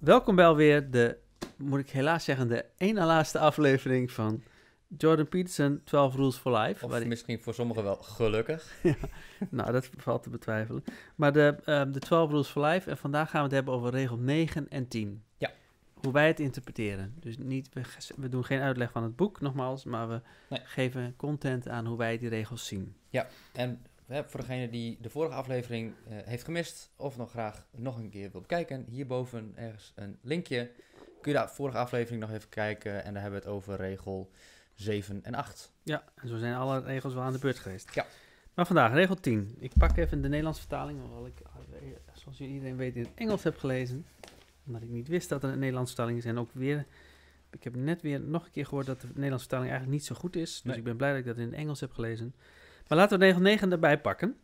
Welkom bij alweer de, moet ik helaas zeggen, de na laatste aflevering van Jordan Peterson 12 Rules for Life. Of misschien voor sommigen wel gelukkig. nou, dat valt te betwijfelen. Maar de, ehm, de 12 Rules for Life. En vandaag gaan we het hebben over regel 9 en 10. Ja. Hoe wij het interpreteren. Dus niet, we, doen geen uitleg van het boek, nogmaals. Maar we Nee. geven content aan hoe wij die regels zien. En hè, voor degene die de vorige aflevering eh, heeft gemist of nog graag nog een keer wil bekijken, hierboven ergens een linkje. Kun je de vorige aflevering nog even kijken en daar hebben we het over regel 7 en 8. Ja, en zo zijn alle regels wel aan de beurt geweest. Ja. Maar vandaag, regel 10. Ik pak even de Nederlandse vertaling, hoewel ik, eh, zoals jullie iedereen weet, in het Engels heb gelezen. Omdat ik niet wist dat er een Nederlandse vertaling is. En ook weer, ik heb net weer nog een keer gehoord dat de Nederlandse vertaling eigenlijk niet zo goed is. Dus Nee. ik ben blij dat ik dat in het Engels heb gelezen. Maar laten we regel 9 erbij pakken.